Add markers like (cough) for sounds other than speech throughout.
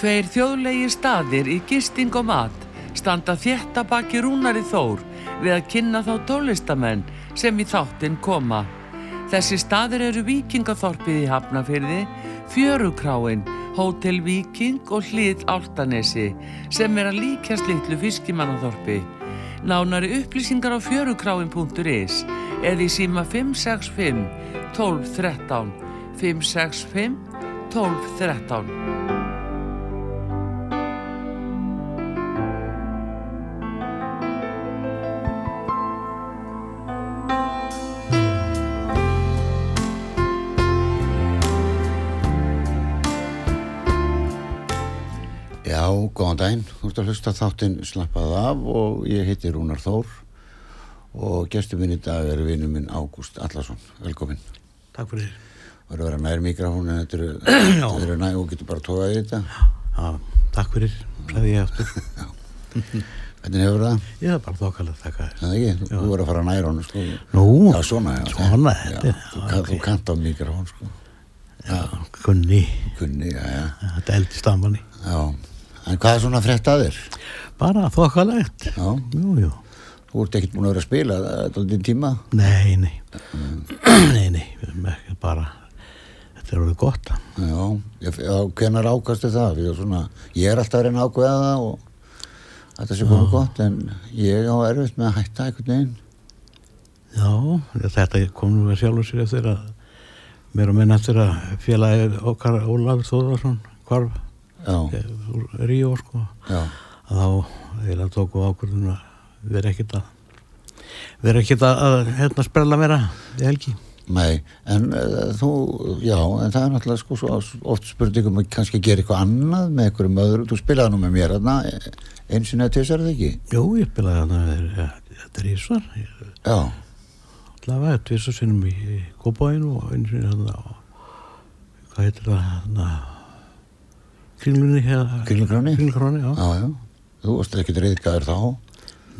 Tveir þjóðlegi staðir í gisting og mat standa þétta baki rúnari þór við að kynna þá tólistamenn sem í þáttinn koma. Þessi staðir eru Víkingathorpið í Hafnafyrði, Fjörukráin, Hótel Víking og Hlið Áltanesi sem er að líkjast litlu fiskimannathorpi. Nánari upplýsingar á fjörukráin.is eða í síma 565 1213 565 1213 góðan daginn, þú ert að hlusta þáttinn slappað af og ég heiti Rúnar Þór og gestur minn í dag er vinnu minn Ágúst Allarsson, velkomin. Takk fyrir Það eru að vera nær mikrofón en þetta eru (clears throat) nær og getur bara tókað í þetta. Já, takk fyrir, hlæði ég aftur. (laughs) Hvernig hefur það? Ég hef bara þokkalað þakka þér. Það ekki, þú verður að fara nær hann sko. Nú, já, svona, já, svona já, já, Þú, kann, þú kant á mikrofón sko. Já, kunni Kunni, já, já. Þetta eldist að manni Já En hvað er svona frett að þér? Bara þokkalegt. Já. Jú, jú. Þú ert ekkert búin að vera að spila þetta din tíma? Nei, nei. Mm. nei, nei. Bara, þetta er orðið gott. Já, já hvernar ákastu það? Svona, ég er alltaf að reyna ákveða það og þetta sé búin gott en ég á erfitt með að hætta einhvern veginn. Já, þetta kom nú að sjálf og sér eftir að mér og minn eftir að félagið okkar Ólafur Þóðarsson hvarf Ríó sko. Já. að þá eiginlega tóku ákvörðun að vera ekkit að vera ekkit að, að hérna sprella mér að helgi. Nei, en uh, þú, já, en það er náttúrulega sko svo oft spurningum að kannski gera eitthvað annað með einhverjum öðru, þú spilaði nú með mér aðna eins og neða tvisar eða ekki? Jú, ég spilaði aðna, þetta er ísvar Já. Allavega, tvisar sinnum í Kópáinu og eins og hérna hvað heitir það, hérna Kringlunni Kringlunni? Kringlunni, já. Já, já. Þú varst ekki reyðgæður þá?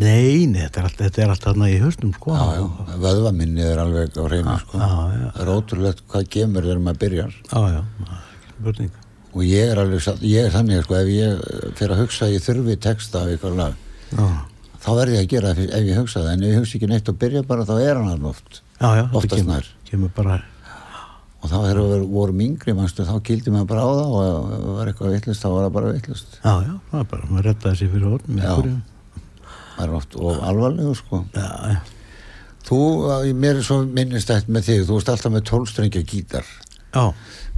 Nei, nei, þetta er alltaf, alltaf í höstum, sko. Já, já, vöðvaminnið er alveg á reynu, sko. Það er ótrúlegt hvað gemur þegar maður byrjar. Já, já, spurning. Og ég er alveg, ég er þannig, sko, ef ég fyrir að hugsa að ég þurfi texta af ykkur lag, þá verði ég að gera ef ég hugsa það, en ef ég hugsa ekki neitt og byrja bara, þá er hann alveg oft. Oftast nær. Kemur bara og þá þegar við vorum yngri mannstu, þá kildi maður bara á það og ef það var eitthvað vittlust þá var það bara vittlust Já, já, það var bara, maður rettaði sér fyrir orðin Já, það er oft og alvarlegu sko. Já, já. Þú, mér er svo minnistætt með þig þú veist alltaf með tólstrengja gítar. Já.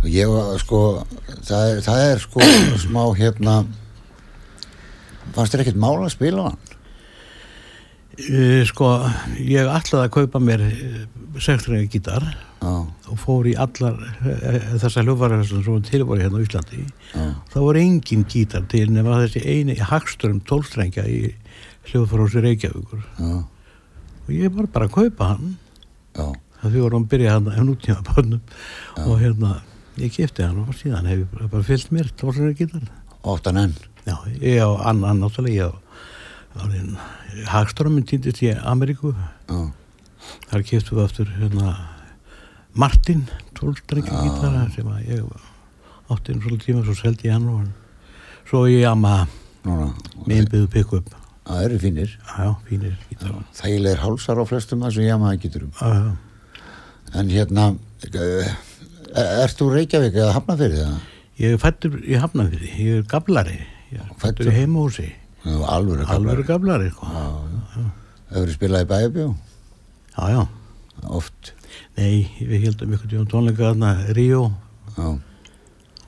Og ég var sko það er, það er sko (coughs) smá hérna fannst þér ekkert mála að spila hann? Uh, sko, ég ætlaði að kaupa mér sekstrengja gítar Já. og fór í allar e, þessar hljóðvarar sem tilbúið hérna á Íslandi Já. þá var engin gítar til nema þessi eini hagsturm tólstrengja í hljóðvarósi Reykjavíkur Já. og ég var bara að kaupa hann það vorum að byrja hann en úttíma bönnum og hérna ég kipti hann og síðan hef ég bara fyllt mér tólstrengja gítar Óttan enn? Já, ég á annan náttúrulega ég á hagströmmin týndist í Ameríku Já. Þar kiptu við aftur hérna Martin, tólstrengja gítara sem ég átti einn svolítið tíma svo seldi ég hann og hann svo ég amma með einbyðu pick-up Það eru fínir. Já, Þægilegir hálsar á flestum þessum jamaða gíturum Já, já. En hérna Erst þú Reykjavík eða Hafnafyrði það? Ég er fættur í Hafnafyrði, ég er gablari Ég er fættur í heimahúsi. Alvöru gablari Alvöru gablari sko. Hefur þið spilað í bæjabjó? Já, já. Oft? Nei, við heldum ykkur tíum tónleika þarna Ríó. Já.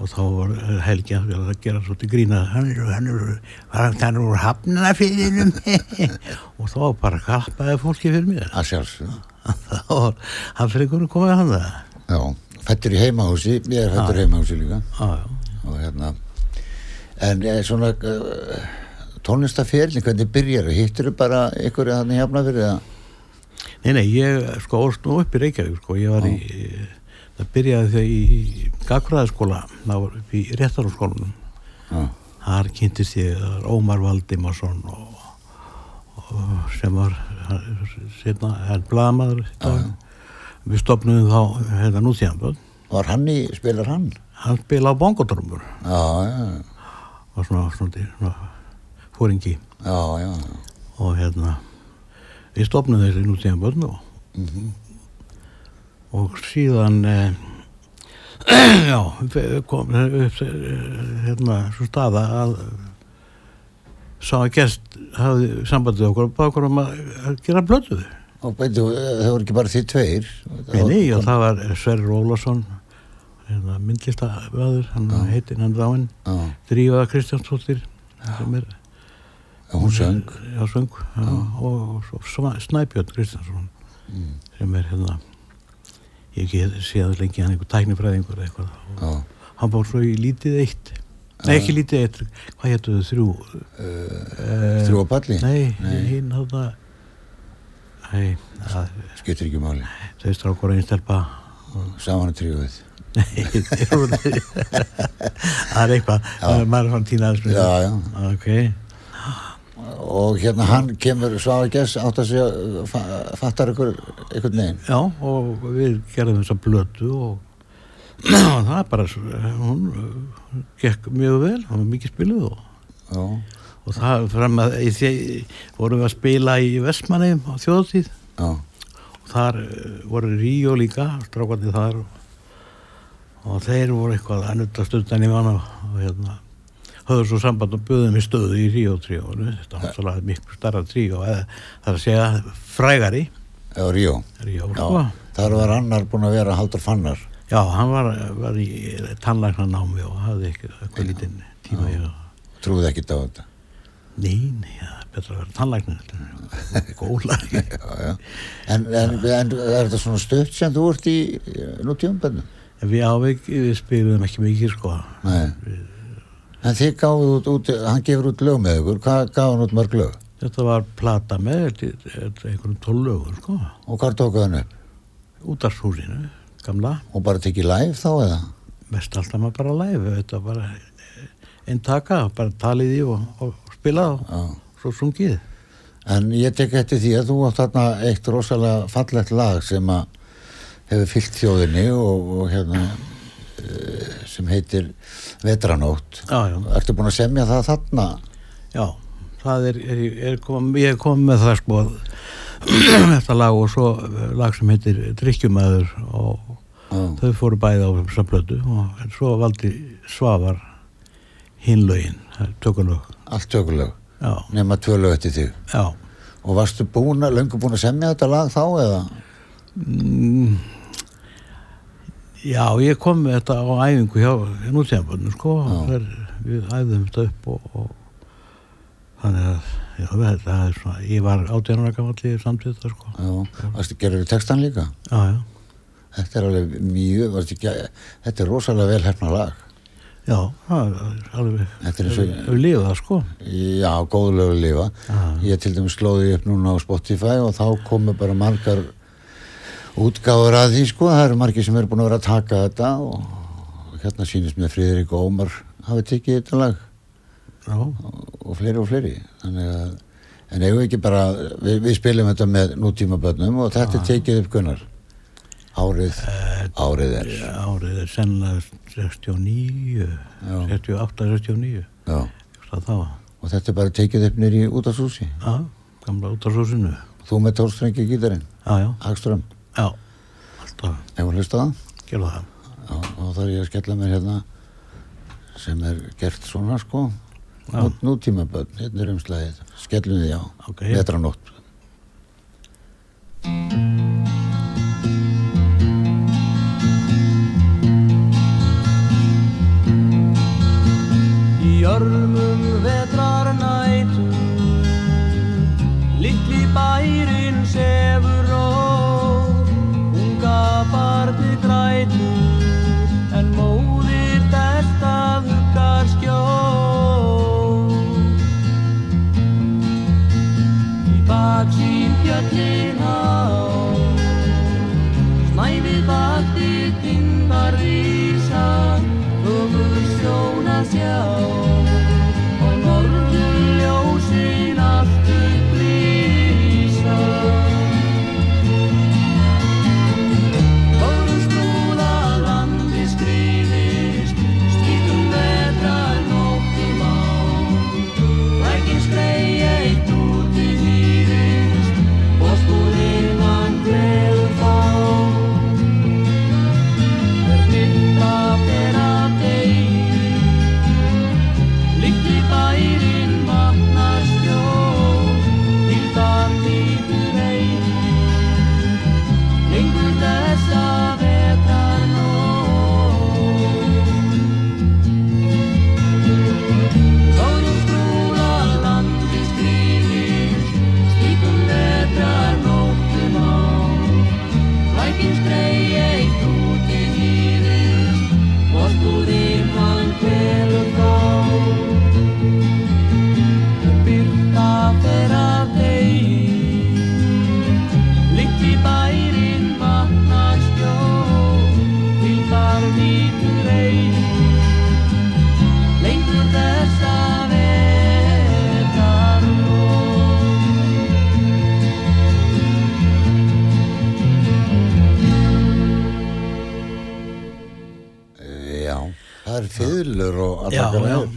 Og þá var Helgi að gera svolítið grína hann er, hann er, hann er úr hafnafyrinum (laughs) og þá bara klappaði fólki fyrir mér. Að sjálfsög (laughs) þá var hann fyrir einhverju komið að hann það. Já, fættur í heimahúsi ég er fættur í heimahúsi líka. Já, já. og hérna en er svona uh, tónlistaferli, hvernig byrjar? Það? Hittir þú bara ykkur að hann hjapna fyrir það? Nei, nei, ég sko orðst nú upp í Reykjavík sko, ég var í það byrjaði þegar í Gagfræðaskóla það var upp í réttarskólanum Já, þar kynntist ég þar Ómar Valdimarsson og, og sem var sérna, hann blamaður dag. við stopnum þá hérna nútíðanböld var hann í, spilar hann? hann spila á bongotrömmur Já, já, og svona, svona, svona fóringi já, já, og hérna við stopnum þessi nútíðanböld og, og síðan eh, (clears throat) já kom upp eh, hérna svo staða að sá að gest hafði sambandið okkur okkur um að að gera blötuðu og beidu, það voru ekki bara því tveir? Nei, og það var Sverrir Ólafsson hérna, myndlistavöður hann Já. heitir hann dáinn. Já, Drífa Kristjánsdóttir sem er hún söng. Já, söng já, og, og Sva- Snæbjörn Kristjánsson Mm. sem er hérna ég ekki séð lengi hann einhver tæknifræðingur eða eitthvað og hann bór svo í lítið eitt. Nei ekki lítið eitt, hvað héttu þau þrjú? Uh, þrjú á palli? Nei, hinn þarna nei, það, skiptir ekki máli. þau strákur einn stelpa. Saman að nei, (laughs) það er eitthvað maður fann tína aðeins ok, og hérna hann kemur svafa gess átt að segja fa fattar ykkur einhvern veginn? Já og við gerðum þessa blötu og og (clears throat) það er bara hún uh, gekk mjög vel, hún var mikið spiluð og og það fram að í því vorum við að spila í Vestmanneum á þjóðtíð já, og þar eh, voru Ríó líka strákandi þar og, og þeir voru eitthvað að nutta stundan í mann og, og hérna höfðu svo samband og buðum í stöðu í Ríó tríónu þetta var svolítið miklu starra tríó eða það er að segja frægari. Já, Ríó. Já, sko. þar var annar búin að vera haldur fannar. Já, hann var, var í tannlækna námi og hafði ekki eitthvað lítinn tíma í að trúði ekkit á þetta. Nei, nei, það er betra að vera tannlæknir Góla (laughs) já, já. En, en, en er þetta svona stöpt sem þú ert í nútíum bennum? En við við spilum ekki mikið sko. Nei En þið gáðu út, út, hann gefur út lög með ykkur, hvað gáðu hann út mörg lög? Þetta var plata með þetta er einhverjum tólögur sko Og hvað tókuð hann upp? Útarshúsinu, gamla Og bara tekið live þá eða? Mest alltaf maður bara live Þetta var bara einn taka bara talið í og, og spilað og svo sungið En ég tek eftir því að þú átt þarna eitt rosalega fallegt lag sem að hefur fyllt þjóðinni og, og hérna eh, sem heitir Vetranótt. Ertu búin að semja það þarna? já Það er, er, er kom, ég komið með það sko (clears throat) þetta lag og svo lag sem heitir Drykkjumæður og Já, þau fóru bæði á þessa plötu og svo valdi Svavar hinlögin, tökulög allt tökulög, nema tvö lög eftir þig. já Og varstu búin að, löngu búin að semja þetta lag þá eða? mm, já, ég kom með þetta á æfingu hjá nútíðanbönnu sko. Þar, við æfðum þetta upp og, og þannig að já, þetta svona, ég var átjánara gammalli samtíð þetta sko Já, varstu gerður textan líka? já, já, Þetta er alveg mjög, varstu þetta er rosalega vel hefna lag. já, það er alveg Þetta er eins og- við lifað það sko Já, góðlegu að lifa. Ég til dæmis slóði upp núna á Spotify og þá komu bara margar útgáður að því sko. Það eru margir sem eru búin að vera að taka þetta og, hérna sýnist með Friðrik og Ómar hafi tekið þetta lag já, og, fleiri og fleiri. Þannig að, en eigum við ekki bara, við, við spilum þetta með nútíma börnum og þetta er tekið upp gunnar. Árið, árið er. árið er sennilega 69 Já. 68, 69 Já. það þá, Og þetta er bara tekið upp nýr í útastúsi. já, gamla út af súsinu Þú með tólstrengi gítarinn, já, já, Hagström. Já, alltaf Ef hún hlusta það? gera það Já, og þá er ég að skella mér hérna sem er gert svona sko Já. Nú, nútíma börn, hérna er umslæðið skellum við já, Ok. vetranótt Í örmum vetrar nætu Littli bærin sefur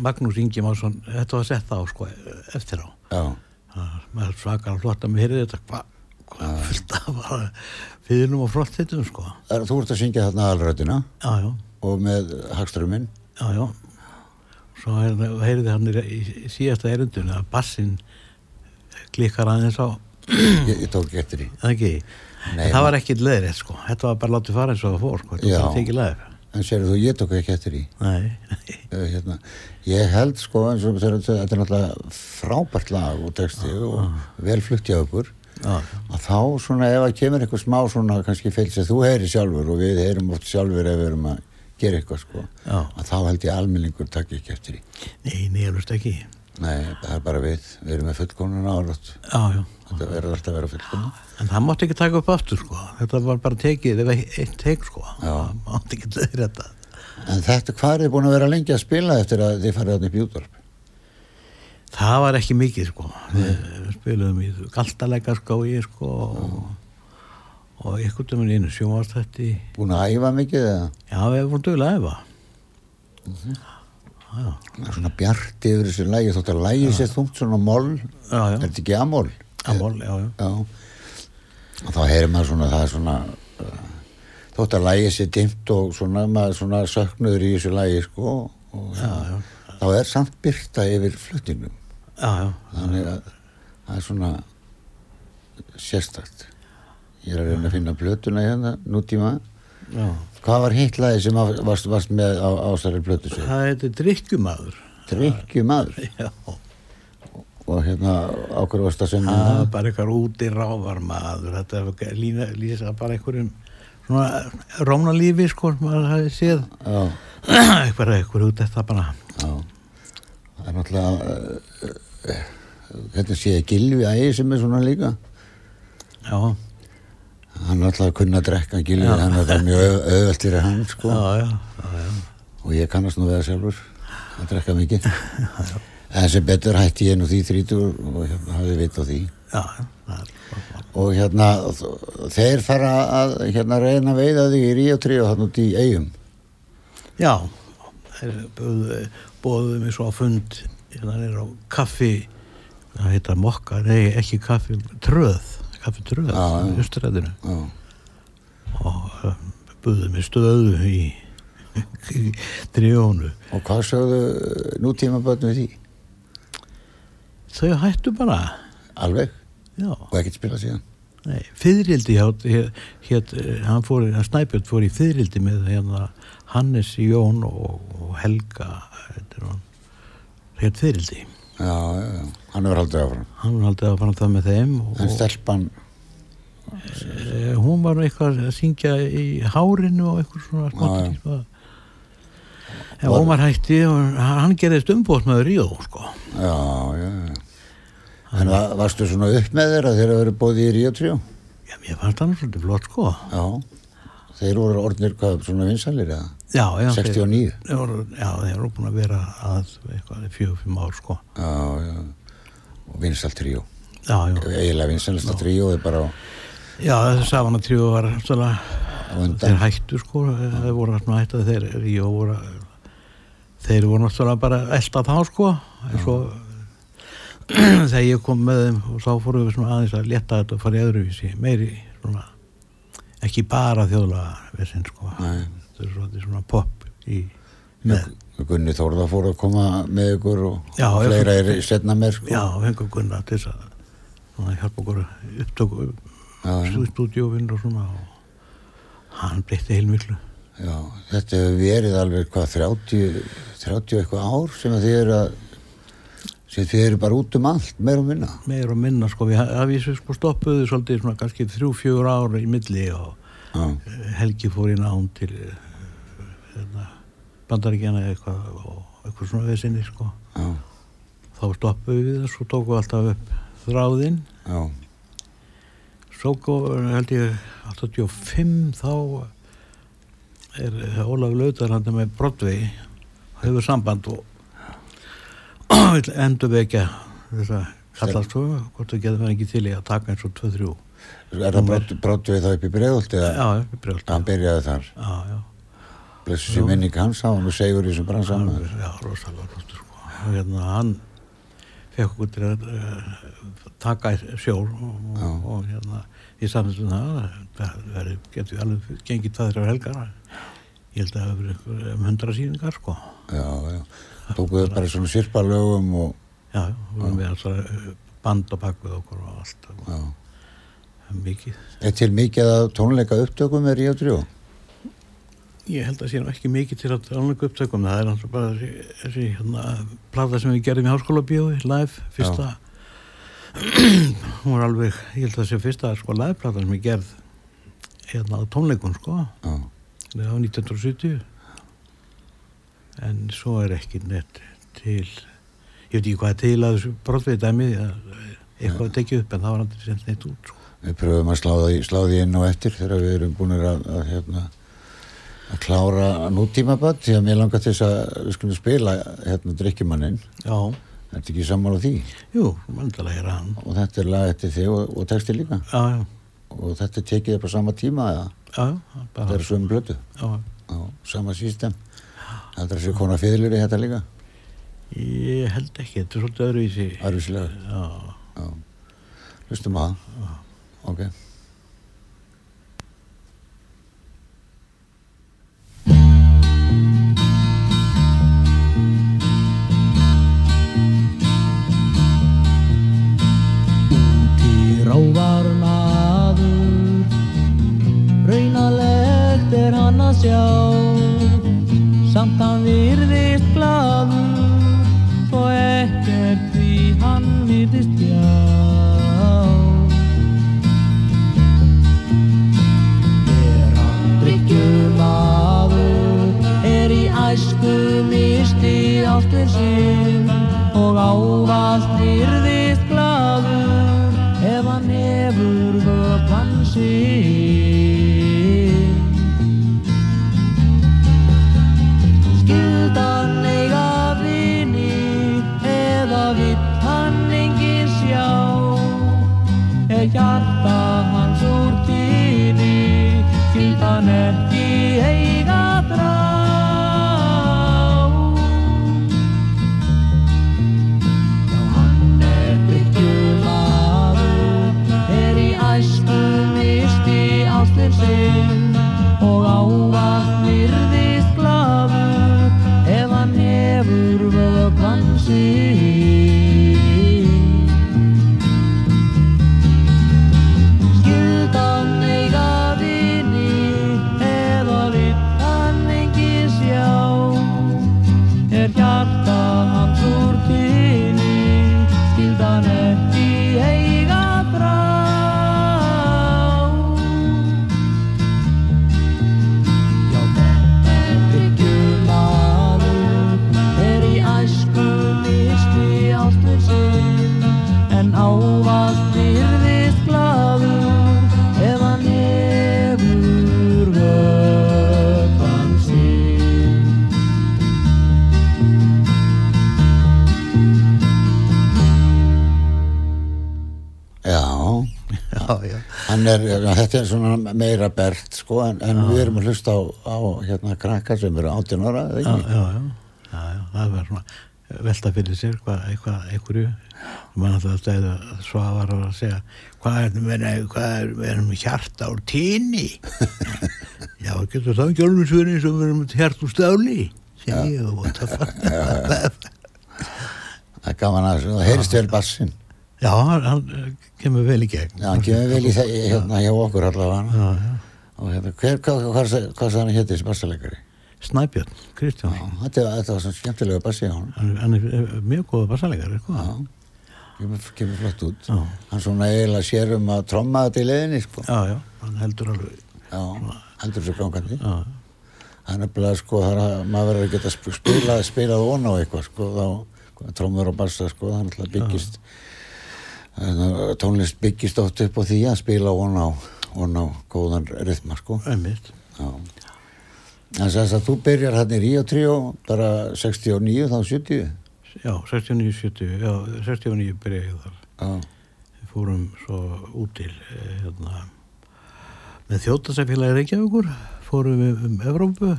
Magnús Ingi Másson, þetta var sett á sko, eftir á. maður svakar flott að mér þetta hvað hva, fullt af fyrirnum og flott þetta sko. Er, þú ert að syngja þarna já, og með hagströmmin já, já. Svo heyrði, hann í, í, síðasta erindun að bassin klikkar aðeins á, ég, ég tók eftir í það ekki? Nei, það var ekki leðrið sko, þetta var bara látið fara eins og það fór sko, þetta var tekið leður. En sérðu þú, ég tók ekki eftir í Nei, uh, (laughs) hérna, ég held sko eins og þetta er náttúrulega frábært lag og texti og vel flutt hjá okkur já, að þá svona ef að kemur eitthvað smá svona kannski feil sem þú heyri sjálfur og við heyrum oft sjálfur ef við erum að gera eitthvað sko að þá held ég almenningur takk ekki eftir í nei, nýjalust ekki. nei, það er bara við, við erum með fullkonuna árat Já, já. Þetta verður alltaf að vera fullkonuna En það mátti ekki taka upp aftur sko, þetta var bara tekið, það var eitt tek sko, það mátti ekki leður þetta. en þetta, hvað er búin að vera lengi að spila eftir að þið farið upp í útvarp Það var ekki mikið sko. Við spilum í galtalega skái sko og, og ykkur um einu sjónvastætti búin að æfa mikið eða? Já, við hefum duglega að efa Það er svona bjart yfir þessu lægi þótt að lægi sér þungt svona já, er þetta ekki amol? Amol, já, já Já, og þá heyrir maður svona, það er svona, uh, þótt að lægi sér dimmt og svona, maður svona söknuður í þessu lægi, sko, og Já, þá er samt byrta yfir fluttingum, þannig að það er svona sérstakt. Ég er að reyna að finna plötuna hérna, nútíma. já. Hvað var hitt lagi sem varst, varst með á ásæri plötu sér? Það heitir drikkjumadur Drykkjumadur. Já, Og hérna, ákveður varst að senda það það? bara eitthvað úti rávarmaður Þetta lína, lýsa bara einhverjum svona rónalífi sko, maður hafi séð. (clears throat) Eitthvað, eitthvað út þetta bara. Já, það er náttúrulega þetta sé að Gilvi ægi sem er svona líka. Já, hann er alltaf að kunna að drekka Gilvi, hann er það mjög au- auðvelt fyrir hann sko. Já, já, já, já. og ég kannast nú það sjálfur að drekka mikið (laughs) en sem betur hætti ég nú því þrítur og hérna, hafði vit á því. Já, og hérna þeir fara að hérna reyna að veiða þig í 3 og hann út í eigum Já, þeir bóðu, bóðu mig svo á fund hérna er á kaffi það heitar mokka, nei ekki kaffi tröð, kaffi tröð í Östuræðinu Já, og uh, bóðu mig stöðu í, í dríónu og hvað sögðu nútíma börnum við því? Þau hættu bara. Alveg? já, Og ekkert spila síðan? nei, fyririldi hann fór, hann Snæbjörn fór í fyririldi með hérna Hannes Jón og, og Helga þetta er hann. Hér fyririldi Já, já, já, hann hefur haldið áfram. Hann var að fara það með þeim En stelpan, Eh, hún var eitthvað að syngja í hárinu og eitthvað svona Já, smátt en Ómar hætti hann gerðist umbóðsmaður í þú sko. Já, já, já. En va varstu svona upp með þeirra þegar þeir eru bóðið í Ríó 3? já, mér fannst hann svolítið flott sko Já, þeir voru orðnir hvað, svona vinsalir eða? já, já, 69? þeir, þeir voru, já, þeir voru búin að vera að eitthvað fjögur, fimm ár sko Já, já, og vinsalt tríó. já, já, Eiginlega vinsalasta tríó er bara á, já þessi Savana tríu var á þeir hættu sko þeir voru svona hættu þeir Ríó voru þeir voru náttúrulega bara elda þá sko en svo (clears throat) þegar ég kom með þeim og þá fórum við aðeins að leta þetta og fara í öðruvísi meiri svona ekki bara þjóðlega vesinn sko. Nei. þetta er svona, svona pop í með Gunni Þórða fór að koma með ykkur og Já, fleira er setna með sko. já, fengum Gunnar til þess að hjálpa okkur að upptöku stúdíóvinn og svona og hann breytti heilmiklu. Já, þetta hefur verið alveg hvað 30, 30 eitthvað ár sem að þið eru að sem þið eru bara út um allt, meir og minna. meir og minna sko, við hafið sko stoppuðu svolítið svona kannski þrjú, fjögur ára í milli og Já, eh, Helgi fór í nám til eh, hérna, bandaríkjana eitthvað og eitthvað svona veðsynni sko. Já, þá stoppuðu við og svo tókum við alltaf upp þráðinn. Já, svo held ég 85 þá er eh, Ólaf Lautar hann með Broadway hefur samband og endur vekja þess að kallast svo hvort það getur verið ekki til í að taka eins og 2-3 Er það brot, brottu við það upp í bregðult já, við brjóðum hann byrjaði þar? blessu sér minning hans á hann og segur í þessum bransan Já, rosalega flottur sko. hérna hann fekk okkur til að uh, taka í sjór og, og, hérna í samfélsum það veri, getur alveg gengið það þeirra helgar. Ég held að það hefur verið um hundra síningar sko. Já, já, tókuðu bara svona sirpalögum og já, við erum við alltaf band og bakk við okkur og allt og já. mikið. Er til mikið að tónleika upptökum er í að drjó? Ég held að sé nú ekki mikið til að ánleika upptökum, það er náttúrulega bara þessi, þessi hérna, plata sem við gerðum í háskóla bíói, live, fyrsta. (clears throat) Hún var alveg, ég held að sé fyrsta sko live plata sem ég gerð hérna á tónleikun sko. Það var 1970 en svo er ekki neitt til ég veit ekki hvað til að dæmi að eitthvað tekið upp en það var aldrei sendt neitt út sko. við pröfum að slá því, inn og eftir þegar við erum búin að, að, hérna, að klára nútímaböld því að mér langar þess að við skulum spila hérna drikkjumannin Já, Þetta er ekki sammála því? Jú, mandalega er hann. Og þetta er lag eftir þig og, og texti líka. Já, já, og þetta er tekið upp á sama tíma já, já, þetta er svömmu blötu já, á sama sístem þetta er sér kona fyrðlur í þetta líka? Ég held ekki, þetta er svolítið öðruvísi. Arvíslega, Já, hlustum á það. Ok. Úti rávar maður. Raunalegt er hann að sjá Samt hann virðist glaður Svo ekkert því hann virðist gjá Er hann drykkjumaður Er í æsku misti ástur sinn Og ávast virðist er, þetta er svona meira bert sko, en, en við erum að hlusta á, á hérna krakka sem eru 18 ára já, já, já, já, það var svona velta fyrir sér hvað, eitthvað, einhverju. Mann alltaf stæði að svavar að segja hvað er, er, við erum með hjarta úr tíni? (laughs) Já, getur það ekki alveg svörin eins og við erum með hjarta úr stáli það (laughs) Það er gaman að það heyrst vel bassin já, hann, hann kemur vel í gegn. Já, hann kemur vel í það hérna hjá okkur allavega. Já, já. og hérna, hver, hvað, hvað, hvað, hvað sagði hann hétti þessi bassalegari? Snæbjörn, Kristján. Já, þetta, þetta var svona skemmtilega bassi á hann hann, hann er eh, mjög góða bassalegar sko. Já, kemur, kemur flott út. Já. Hann svona eiginlega sér um að tromma þetta í leiðinni sko. Já, já, hann heldur alveg Já, heldur þessu gangandi. Já, Það er nefnilega sko, það er að maður verður að geta sp- spilað, spilað von á eitthvað sko, þá trómur og bassa sko, það er alltaf byggist að tónlist byggist oft upp á því að spila von á, von á góðan rytma sko. einmitt. Þess að þú byrjar hann í Ríó Tríó bara 69 þá 70 já, 69, 70 já, 69 byrja ég þar. Já, við fórum svo út til eh, hérna, með þjóttasæfélagi Reykjavíkur fórum við um Evrópu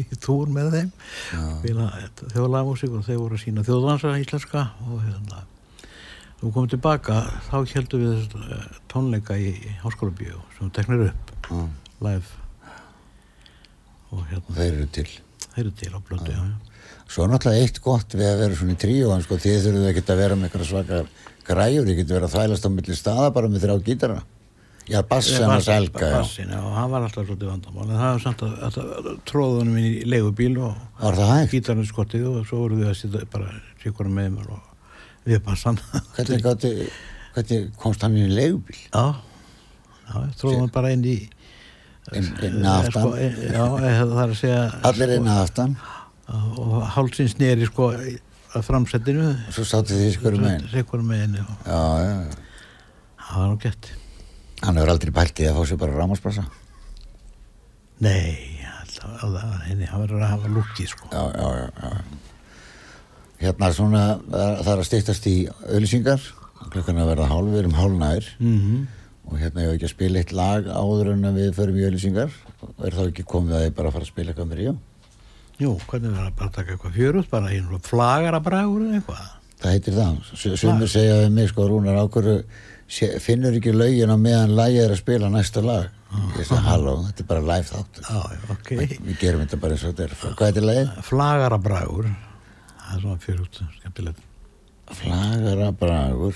í túr með þeim þjóðlagmusík og þeir voru að sína þjóðvansa íslenska og hérna þú komum tilbaka þá heldum við eh, tónleika í Háskóla Bíó sem teknir upp Já. live. Og hérna þeir eru til. Þeir eru til á blödu já, já. Svo er náttúrulega eitt gott við að vera svona í tríu sko, þið þurfum ekki að vera með eitthvað svakar græjur, þið getur verið að þvælast á milli staða bara með þrjá gítara. Já, bassan að selga bassin, já, hann var alltaf svolítið vandamál en það var samt að, að, að tróðunum í leigubíl og gítarnu skottið og svo voru við að sitja bara sikkurum með mér og við bassan Hvernig, gáti, hvernig komst hann inn í leigubíl? já, já tróðum bara inn í Inn, inn eh, aftan? sko, eh, já, eh, það er að segja Allir inn að aftan. og hálsins neri sko að framsettinu. Svo sátti þið sikkurum með henni og Já, það var nú gett hann hefur aldrei pælt í að fá sér bara rámasbrasa nei, alltaf, alltaf henni, hann verður að hafa lukkið sko. Já, já, já, já Hérna svona, það það er að stýttast í auðlýsingar klukkan að verða hálf, við erum hálfnær mm og hérna ég hef ekki að spila eitt lag áður en að við förum í auðlýsingar er þá ekki komið að ég bara að fara að spila eitthvað með Ríó? Jú, hvernig verður að bara taka eitthvað fjörut, bara einu flagara bragur eða eitthvað? það heitir það, S- sumir segja við mig sko Rúnar ákvörðu finnur ekki lögin á meðan lagið er að spila næsta lag? Ég segi halló, þetta er bara live þátt Já, já, ok. við gerum þetta bara eins og þetta er. Hvað heitir lagið? Flagara bragur, það er svona fjörut, skemmtilegt. Flagara Bragur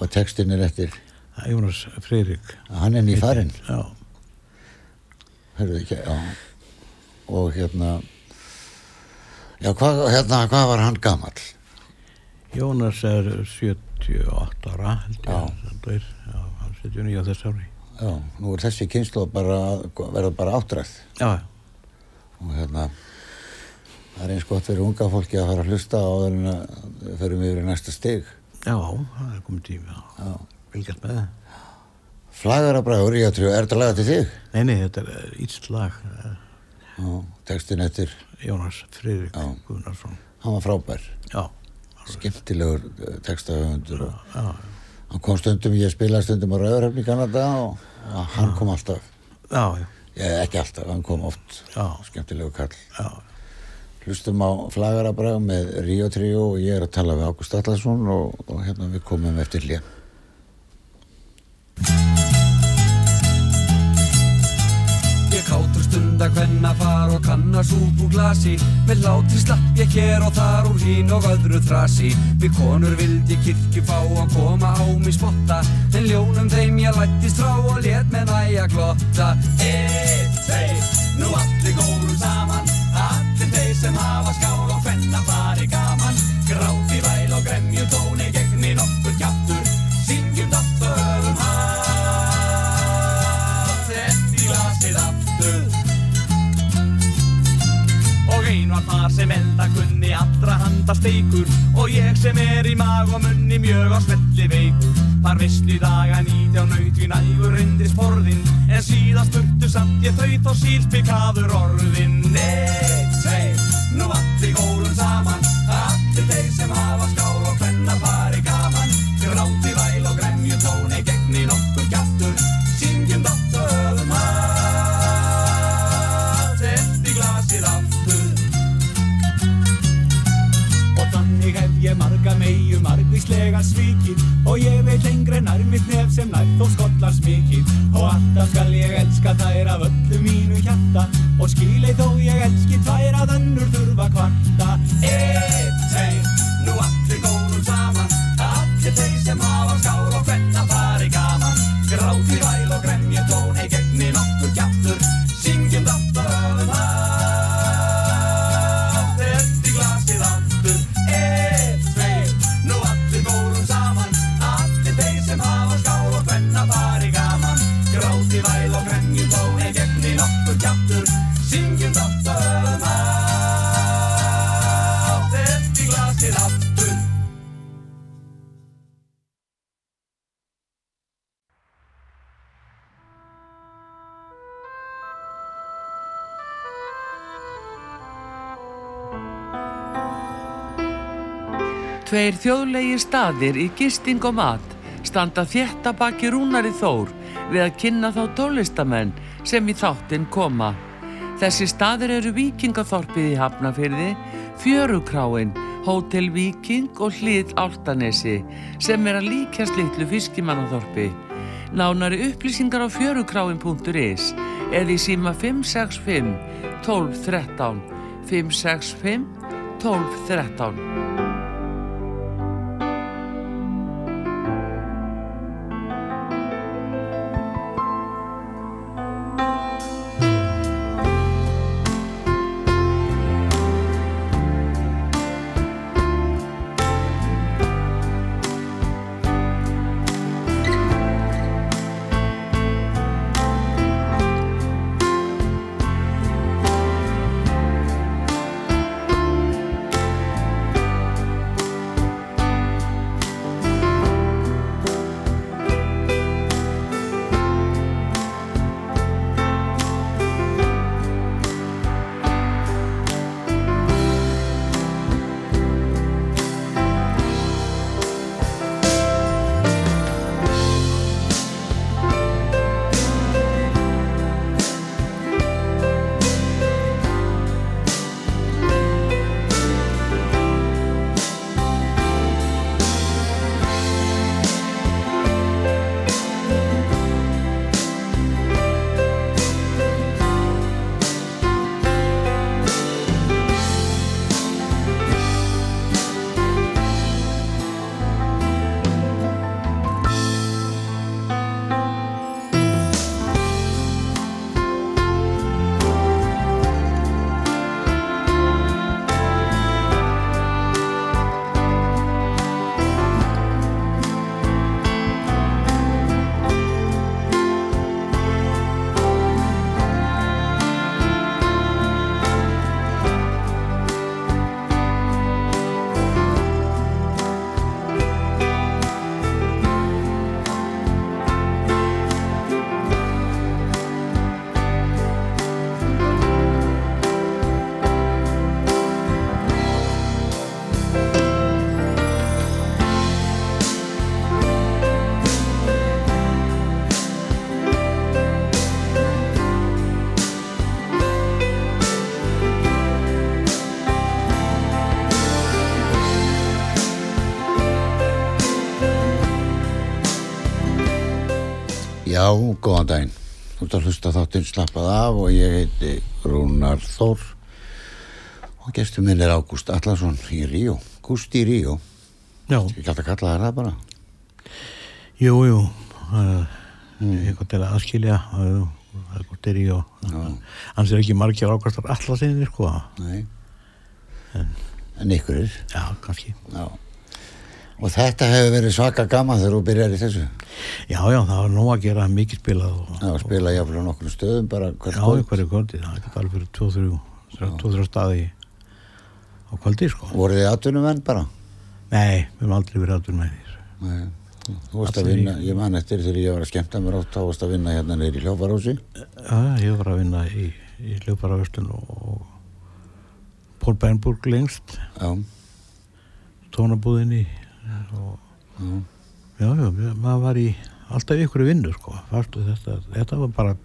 og textin er eftir Jónas Freyrík. hann er nýfarinn Já, já og hérna já, hvað, hérna, hvað var hann gamall? Jónas er 78 ára, held Já. ég, þetta er, já, hann 79 á þess ári. Já, nú er þessi kynslu bara verða bara áttræð Já, og hérna það er eins gott fyrir unga fólki að fara að hlusta á þeir en að við förum yfir í næsta stig já, það er komið Já. fylgjast með það. Flagara Bragur, ég trú, er þetta laga til þig? Nei, nei, þetta er íslag Já, textin eftir, Jónas Já. Gunnarsson. hann var frábær Já, skemmtilegur eh, já, hann kom stundum, ég spilaði stundum á Rauðurhefni í Kanada og, og hann kom alltaf já, já, ég, ekki alltaf, hann kom oft Já. skemmtilegur kall já. Hlustum á Flagara Bragur með Ríó Tríó og ég er að tala við Ágúst Allarsson og, og hérna við komum eftir hlið Ég kátur stunda hvenna far og kannar súp úr glasi. Með látri slapp ég hér og þar úr hín og öðru þrasi. Við konur vildi kirkju fá að koma á mig spotta. En ljónum þeim ég lættist frá og let með næja glotta. Eitt, tveir, nú allir góðum saman sem hafa skál og hvenna fari gaman. Gráti væl og gremju tóni gegni nokkur kjáttur Syngjum dátt og höfum hatt Sett í glasið aftur. Og ein var þar sem elda kunni allra handa steikur. Og ég sem er í mag og munni mjög á smelli veikur. Var veistlu daga nítján naut við nægur reyndis forðinn En síðast burtu samt ég þaut og sílspikaður orðinn. Eitt, tveir, nú allir gólum saman Allir þeir sem hafa skál og hvenna fari gaman. Gráti væl og gremju tóni gegni nokkur kjáttur Syngjum dátt og höfum hatt Sett í glasið aftur. Og þannig hef ég marga meiu margvíslega svikið Og ég veit lengri en nær mitt nef sem nær þó skollar smikið Og alltaf skal ég elska þær af öllu mínu hjarta Og skilei þó ég elski tvær að önnur þurfa kvarta. Eitt, tveir, nú allir góðum saman. Allir þeir sem hafa Tveir þjóðlegi staðir í gisting og mat standa þétta baki rúnari þór við að kynna þá tólistamenn sem í þáttinn koma. Þessi staðir eru Vikingathorpið í Hafnafyrði, Fjörukráin, Hótel Viking og Hlið Áltanesi sem er að líkjast litlu fiskimannathorpi. Nánari upplýsingar á fjörukráin.is eða í síma 565 12 13 565 12 góðan daginn. Þú ert að hlusta þáttinn slappað af og ég heiti Rúnar Þór og gestur minn er Ágúst Allarsson í Ríó. Gústi í Ríó. Já, Ég gæti að kalla það það bara. jú, jú uh, eitthvað til að aðskilja til í og hans er ekki margir ákvæmstar allar sinni sko Nei. En ykkur er. Já, kannski Já. Og þetta hefur verið svaka gaman þegar þú byrjar í þessu. Já, já, það var nú að gera mikið spilað og, Já, að spila jáfnlega nokkur stöðum bara hvert Já, í hverju kvöldi, það er alveg fyrir 2-3 2-3 staði á kvöldi sko Voruð þið atvinnumenn bara? Nei, við höfum aldrei verið aðdur með því Nei. Þú varst að í- vinna, ég man eftir þegar ég var að skemmta mér átt, þá varst að vinna hérna neyri í hljófarhúsi. Já, ég var að vinna í, í hljóparavöstun og, og Pól Bernburg lengst Já, tónabúðinni og já. já, já, maður var í alltaf ykkur vinnu sko þetta, þetta var bara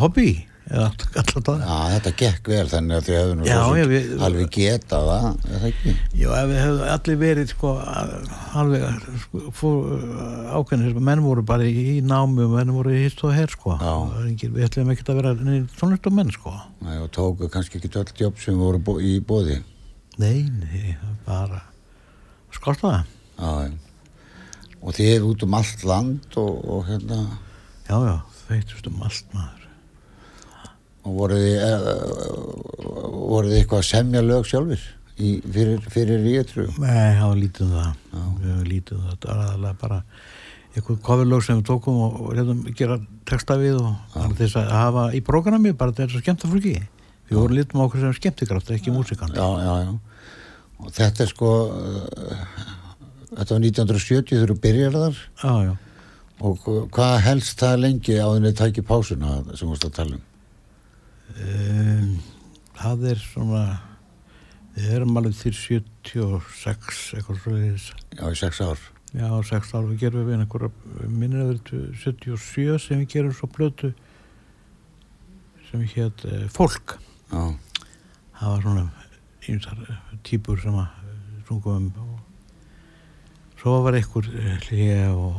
hobby það Já, þetta gekk vel þannig að þið hefðu nú Já, já, við- alveg geta það, er það ekki? Já, við hefum allir verið sko alveg sko, fór, ákveðnir, menn voru bara í námi og menn voru í hist og her sko Já. Við ætlum ekki að vera tónlist og menn sko Nei, og tóku kannski ekki öll jobb sem voru í bóði. Nei, nei, bara skorta það. Og þið er út um allt land og, og hérna, Já, já, þveitust um allt maður. Og voruð þið, uh, voruð þið eitthvað að semja lög sjálfur í, fyrir, fyrir ríðtrú? Nei, það var lítið um það. Við höfum lítið um það, það var aðalega bara eitthvað coverlög sem við tókum og, og reyndum gera texta við og bara til þess að hafa í prógrami bara til þess að skemmta fólki. Við vorum lítum á okkur sem skemmtikraft, ekki músikant Já, já, já. Og þetta er sko, uh, þetta var 1970 þegar þú byrjar þar. Já, já. Og hvað helst það lengi á þenni tæki pásuna sem þú varst að tala um? um, Það er svona Við erum alveg til 76 eitthvað svo Já, í sex ár. Já, 6 ár við gerum við einhverja minnir að vera 77 sem við gerum svo blötu sem hétt uh, Fólk. Já, það var svona einsar típur sem að sungum um. Og svo var einhver hlýja og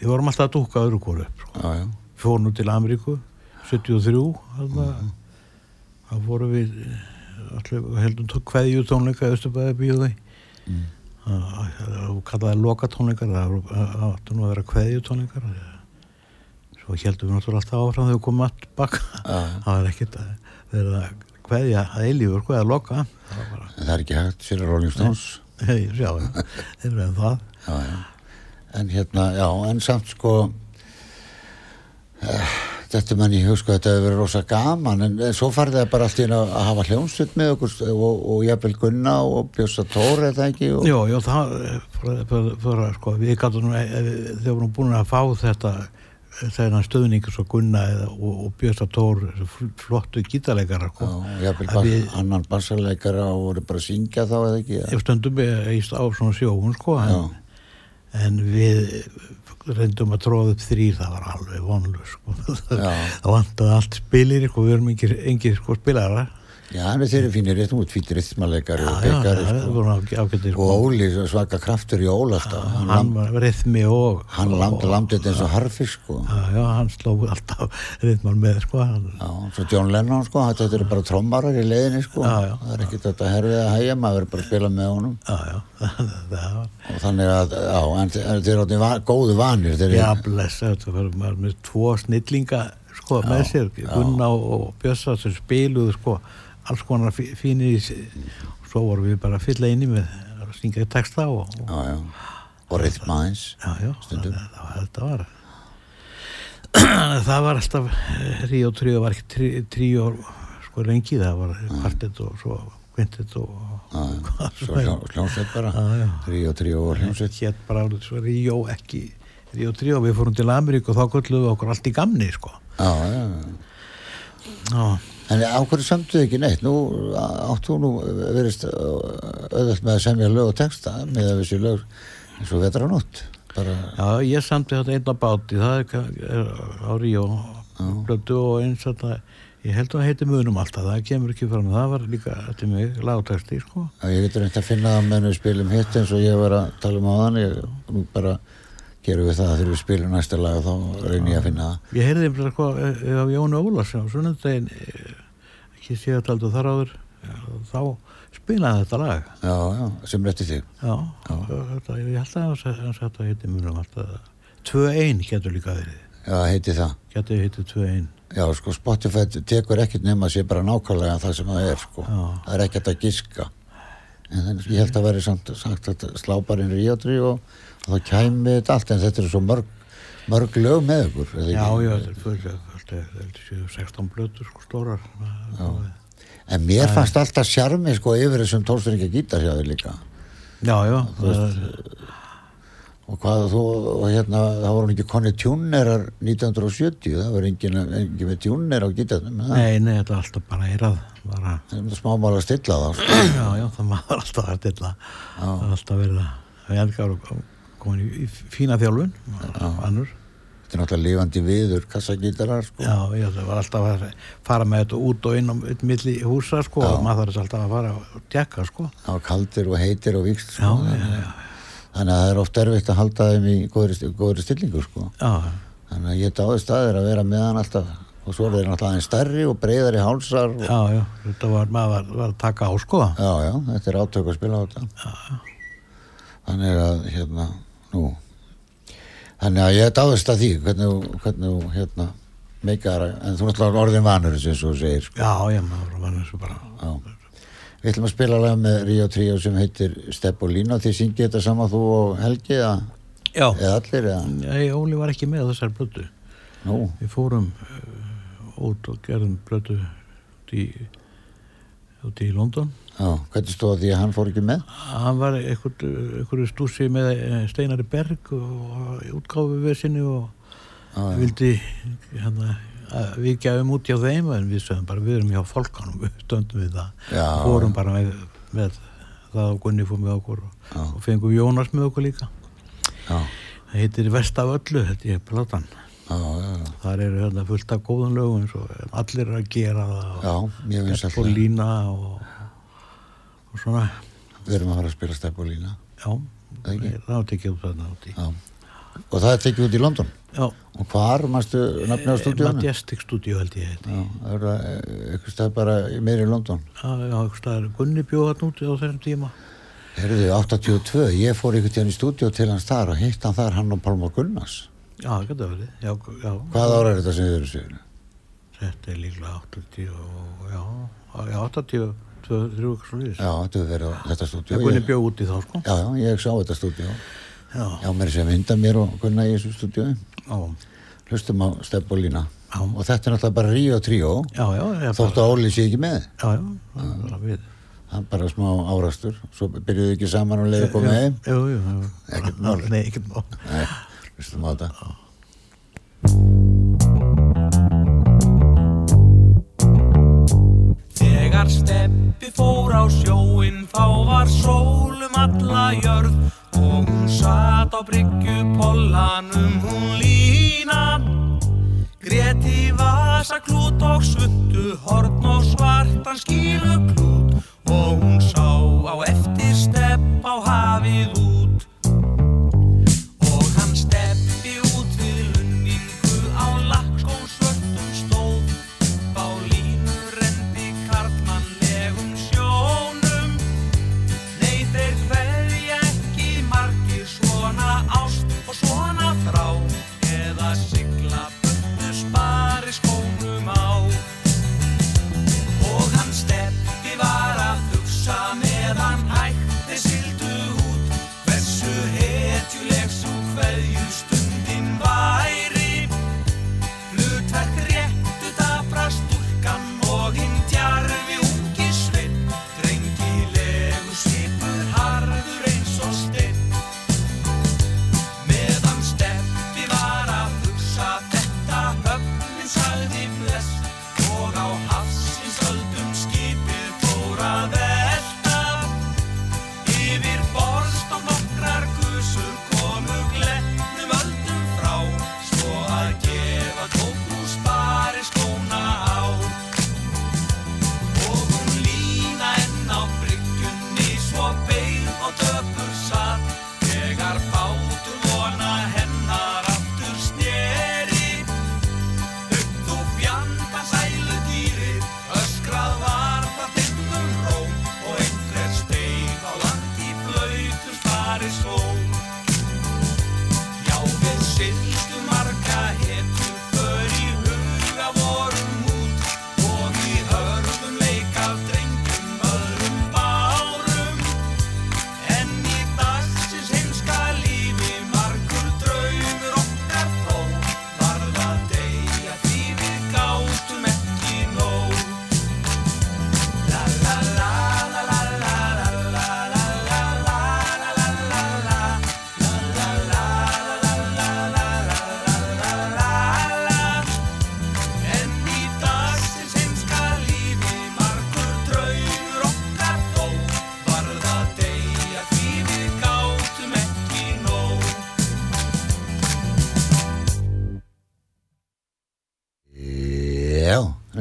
við vorum alltaf að dúka öðru kóru upp sko. fórum nú til Ameríku 73 þarna. Þá fórum við eh, allir, heldum tók kveðju tónleika Östubæði bíóði Mm. og kallaði loka tónleikar það var- áttu nú að vera kveðju tónleikar svo heldum við náttúrulega alltaf áfram þegar við komum allt baka. Það var ekkert að vera að kveðja að eilífur, hvað að loka bara, það er ekki hægt fyrir Rolling Stones. hei, sjá, þeir eru en það Já, já. En hérna, já, en samt sko, uh, þetta menn ég hug sko, þetta hefur verið rosa gaman, en, en svo farið það bara allt í einu að að hafa hljómsveit með okkur og, og jafnvel Gunna og Bjössa Tór, eða ekki? Og, Jó, jó, það fyrir, fyrir, fyrir, sko, við gætum eh, eh, þegar við vorum búin að fá þetta þennan stöðningur svo Gunna eða, og, og Björsta Tór flottu gítarleikara Já, sko. við- annan bassarleikara og voru bara að syngja þá, eða ekki? ef stöndum við íst á svona sjóun sko, Já, en, en við reyndum að tróða upp þrýr það var alveg vonlu sko. Já. (laughs) það vantaði allt spilir sko, við erum engir, engir sko, spilara já, þeir eru fínir rétt út, fýttir rithmaleikari og byggari, sko. sko. Og Óli, svaka kraftur í Óla alltaf, hann, hann var rithmi og hann lamd, og- lamdi þetta eins og harfisk, sko. já, já, hann sló alltaf rithman með sko, Já, svo John Lennon sko, þetta eru bara trommarar í leiðinni sko, Já, já. það er ekkert þetta herfið að hægja, maður bara að spila með honum já, já, (laughs) það var og þannig að, já, en þe- en þeir eru va góðu vanir, þeir já, blessa, þetta var með tvo snillinga sko, með sér, Gunna og, sem spiluðu sko, alls konar fí- fínir í og svo vorum við bara að fylla inni með að syngja texta og, og já, já, og rithma eins, já, já, Stundum. það, var- það var (clears throat) alltaf Ríó 3 var ekki trí, tríó sko lengi, það var kvartett og svo kvintett og (laughs) hljómsveit bara, já. tríó, tríó og hljómsveit, hétt bara svo Ríó ekki Ríó 3 og við fórum til Ameríku og þá gulluðum við okkur allt í gamni sko. Já, já, já, en á hverju samtuðu ekki neitt, nú áttu nú verist auðvöld með að semja lög og texta með að þessi lög eins og vetranótt, bara, já ég samti þetta einn á báti það er, ka- er á Ríó blödu og eins að það ég held að það heiti munum alltaf, það kemur ekki fram það var líka til mig lágtæsti sko. Ég getur reynt að finna það meðan við spilum hitt eins og ég var að tala um á þann ég nú bara gerum við það þegar við spilum næsta lag og þá reynir ég að finna það. Ég heyrði einhverja sko af Jónu Ólars á sunnundaginn eh, ekki sé að taldu þar áður. Já, þá spilaði þetta lag. Já, já, sem rétti þig já, þetta, ég held að að heiti munum alltaf 2-1 getur líka verið. Já, heiti það. Getur heiti 2-1 já, sko, Spotify tekur ekkert nema að sé bara nákvæmlega það sem það er sko. Já. það er ekkert að giska. En þannig, ég held að veri samt sagt að sláparinn Ríotri og, og þá kæmi þetta allt en þetta er svo mörg mörg lög með ykkur já, já, þetta er fullt þetta er þetta séu 16 blötur sko stórar. En mér fannst alltaf sjarmi sko yfir þessum tólstringa gítarsjáði líka. Já, já og hvað þú, og hérna það voru ekki konni tjúnerar 1970 það var engin, engin með tjúner á gítarnum nei, nei, þetta er alltaf bara eirað bara, smámál að stilla þá sko. (clears throat) já, já, það maður alltaf að stilla. Það er alltaf verið að við elgar og komin í, í fína þjálfun annur þetta er náttúrulega lifandi viður kassagítarar sko. Já, já, það var alltaf að fara með þetta út og inn á einn milli húsa sko og maður þarf alltaf að fara og tjekka sko. Það var kaldir og heitir og vikst Já, sko. já, já, þannig að það er oft erfitt að halda þeim í góðri, góðri stillingu sko. já, þannig að ég dáði staðir að vera með hann alltaf og svo er þeir náttúrulega aðeins stærri og breyðari hálsar og, já, já, þetta var, maður var, var að taka á sko. Já, já, þetta er átök að spila á þetta. Þannig að hérna, nú þannig að ég dáðist að því hvernig, hvernig hérna meikar, en þú náttúrulega orðin vanur og þú segir sko. Já, já, maður var þessu bara. Já. við ætlum að spila lag með Ríó Tríó sem heitir Stepp og Lína þið syngið þetta saman þú og Helgi eða, Já, eða allir eða, Nei, Óli var ekki með þessar blötu nú, Við fórum uh, út og gerðum blötu út í, út í London já, hvernig stóð því að hann fór ekki með? Hann var einhverju stúsi með eh, Steinari Berg og útgáfi við sinni og já, vildi að við gefum út hjá þeim en við sögum bara við erum hjá fólkanum við stöndum við það. Já. fórum bara með, með það og Gunni fór með okkur og, og fengum Jónas með okkur líka. Já, það heitir Vest af öllu þetta er platan. Þar eru hérna fullt af góðan lögum og allir eru að gera það og lag. lína og, og svona Við erum að fara að spila stepp og lína. já, Það tekið út þarna út í Já. Og það er tekið út í London. já, Og hvar, mástu nafni á stúdíónu? Majestic Studio held ég heiti Já, það er það eitthvað stað bara í meiri London. já, já, einhvers staðar Gunni bjóð þarna úti á þessum tíma Herðu, 82, ég fór einhvern tíðan í stúdíó til hans þar og hitt hann þar hann og Pálma Gunnars. já, geta verið já, já, Hvað ára er þetta sem þið eru sigur? þetta er líklega 80 og já, já 80 2, 3 okkur svo líðis Já, þetta verið þetta stúdíó. Gunni Ég- bjóð úti þá sko Já, já, ég sá þetta stúdíó. já, Já, mér sem mynda mér og Gunnar í þessu stúdíói. já, Hlustum á stepp og lína. Já. Og þetta er náttúrulega bara Ríó Tríó. já, já, ég Þóttu að Óli sé ekki með. já, já, það er bara við Það bara smá árastur. Svo byrjuðu ekki saman og leiði komið heim. jú, jú, jú Ekkert mál. nei, ekkert mál Nei, hlustum á þetta. Þegar steppi fór á sjóin þá var sólum alla jörð og hún satt á bryggju pollanum hún lína Greti vasa klút og svundu horn og svartan skílu klút og hún sá á eftir stepp á hafið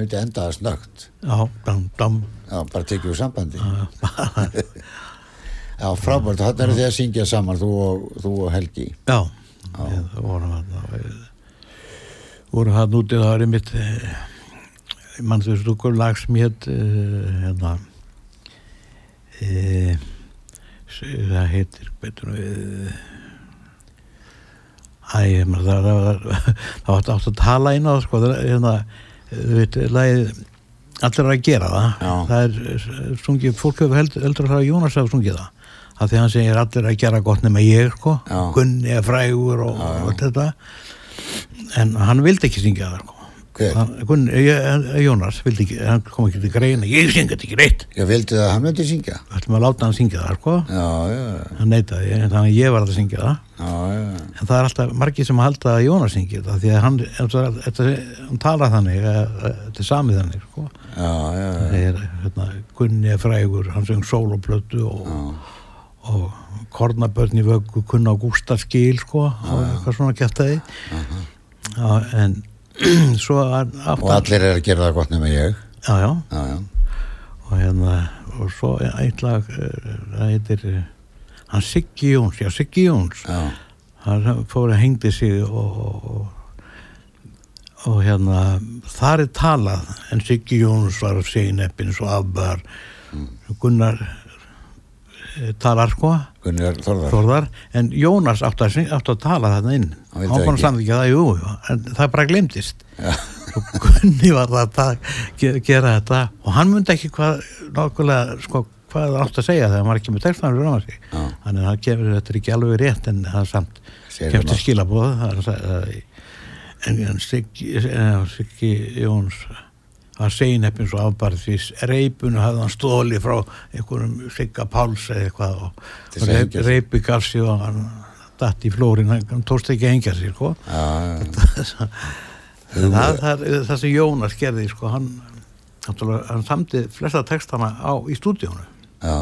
Já, er endaða snögt. já, dam, dam Já, bara tekið úr sambandi. Já, (laughs) frábært. Þannig eru þið að syngja saman, þú og, þú og Helgi. já, við vorum hann vorum hann úti það var einmitt eh, mann þú veist okkur lag sem hétt eh, hérna e, það heitir betur við Æ, það, það, það, það var átt að tala inn á það, sko, það, er, hérna, veit, lagið, allir að gera það, Já. það er sungið, fólk hefur held, heldur að það er Jónas að sungið það, af því hann segir allir að gera gott nema ég, sko. Gunni er frægur og, og þetta, en hann vildi ekki syngja það, sko. Hann, Gunni, ég, Jónas vildi ekki, hann kom ekki til greina, ég syngja þetta ekki reitt, Já, vildi það að hann myndi syngja? við ætlum að láta hann syngja það, sko, Já, já, hann neitaði, þannig að ég var að syngja það, já. En það er alltaf margir sem halda að Jónas syngir þetta því að hann, hann talar þannig þetta er samið þannig sko. Það er hérna, Gunni frægur, hann söng sóloplötu og, og kornabörn í vöggu kunna á Gústa skil sko, og eitthvað svona það Já, en (clears throat) og allir er að gera það gott nema ég. Já, já, já, já, og hérna og svo eitt lag eh, það heitir eh, hann Siggi Jóns, já Siggi Jóns. Hann fór að hengdi sig og, og, og hérna þar er talað en Siggi Jóns var að segja neppin svo afbar Gunnar eh, talar sko. Gunnar Þorðar Þorðar, en Jónas átti að, átti að tala þarna inn. Hann fann ekki. það, jú, en það bara glemtist (laughs) og Gunni var það að gera þetta. Og hann myndi ekki hvað nákvæmlega, sko, hvað það átti að segja þegar var ekki með textan fyrir sig. Já. þannig að það kemur, þetta er ekki alveg rétt en það samt það til skilabóð en, Siggi, en, Siggi Jóns að segja nefnum svo afbarð því reipunu hafði hann stóli frá einhverjum Sigga Páls eða eitthvað og, og að reipi gaf sig og hann datt í flórin, hann tókst ekki að hengja sig sko. já, (laughs) það, það, það sem Jónas gerði sko, hann, hann samti flesta textana á, í stúdíónu já.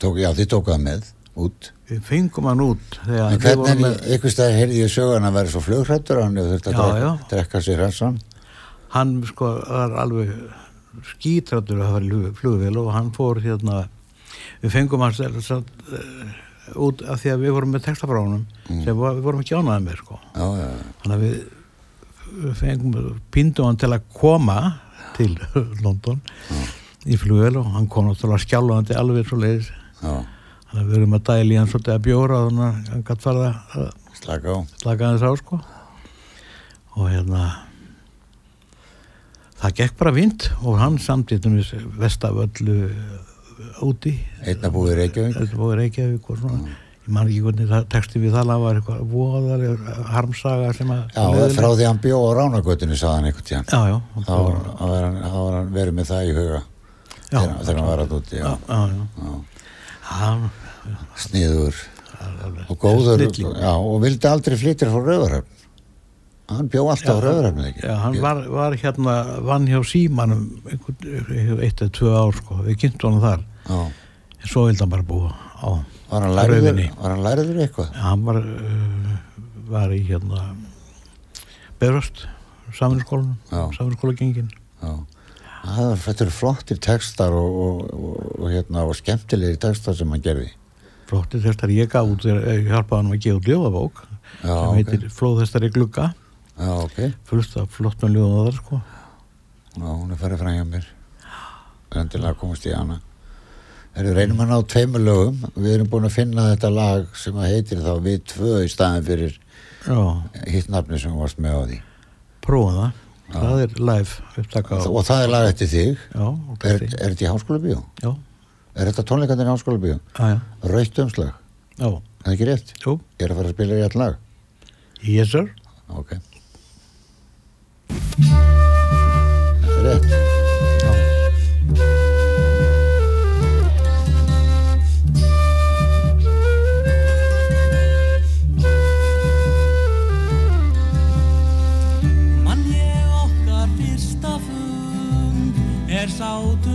Tók, þið tókuð það með út. Við fengum hann út en hvernig, einhvers stað heyrði ég sögan að vera svo flugrættur hann hefur þurft að drekka sér hansan hann sko var alveg skítrættur að fara í flug- flugvél og hann fór hérna við fengum hann sér, uh, út af því að við vorum með textafránum sem var, við vorum ekki ánaði með sko. Já, já, já. þannig að við fengum, pindum hann til að koma til (laughs) London í flugvél og hann kom náttúrulega skjálfandi alveg svo leiðis þannig að við erum að dæli hann svolítið að bjóra þannig að hann gætt farið að slaka aðeins á sko. Og hérna það gekk bara vind og hann samtíðum við vestavöllu úti. Einna búið Reykjavík. Og svona. Ég man ekki hvernig það, texti við það það var eitthvað voðalega harmsaga sem að já, frá því hann bjó á Ránagötunni hann einhvern tíðan. Já, já, þá var, var, hann, hann verið með það í huga. Já. þegar, hann var að úti já, já, sniður. Og góður já, og vildi aldrei flyttir frá Rauðarhöfn hann bjó alltaf á Rauðarhöfn ekki? Já, hann var, var hérna, vann hjá símanum eitt eða tvö ár sko, við kynntum hann þar. Já. en svo vildi hann bara búa á Rauðinni. var hann lærður eitthvað? Hann var, uh, var í hérna Beröst, saminskólanum Já. saminskóla gengin já. Það eru flottir textar og, og, og, og, hérna, og skemmtilegir textar sem hann gerði. Flottir þessar ég gaf út, ég hjálpaði hann að gefa út ljóðabók Já, sem heitir Flóðhestari glugga já, ok, fullt af flott með ljóðan þar sko. Já, hún er farið fram hjá mér. Endilega komast í hana. Erum reynum að ná tveimur lögum. Við erum búin að finna þetta lag sem að heitir þá við tvö í staðin fyrir já, hitt nafni sem varst með á því. Prófa það. Það er live upptaka á og það er lag eftir þig. Já, og er, er þetta í háskóla bíó? já, Er þetta tónleikandir í háskóla bíó? já, já, Rautt umslag, já, er það ekki rétt? jú, Ég er að fara að spila í all lag? Yes sir. Ok Það er rétt. Mann ég okkar fyrsta fund er sátum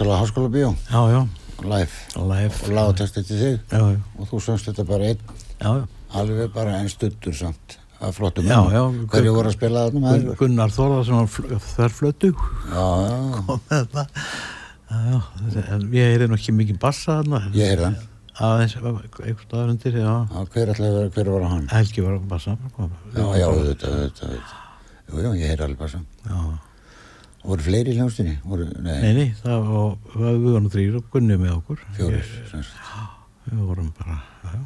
er Óstala Háskóla Bíó live. Live. Og lágtest til þig. Já, já, og þú söngst þetta bara einn. Já, alveg bara einn stuttur samt að flottum Já, já. hverju voru að spila þarna með Gunnar flötu já, já, og með þetta ég er nú ekki mikið bassa þarna. Ég heyrði hann. Aðeins, einhvern staðar undir hver ætlaði að vera, hver var hann? Helgi var að bassa. Já, já, þetta, þetta, þetta jú, jú, ég heyrði alveg bara samt já. Voru fleiri í hljómsdýni voru, nei, Nei, nei, það var, við vorum þrýr og Gunni með okkur. Fjórir. Við vorum bara, já,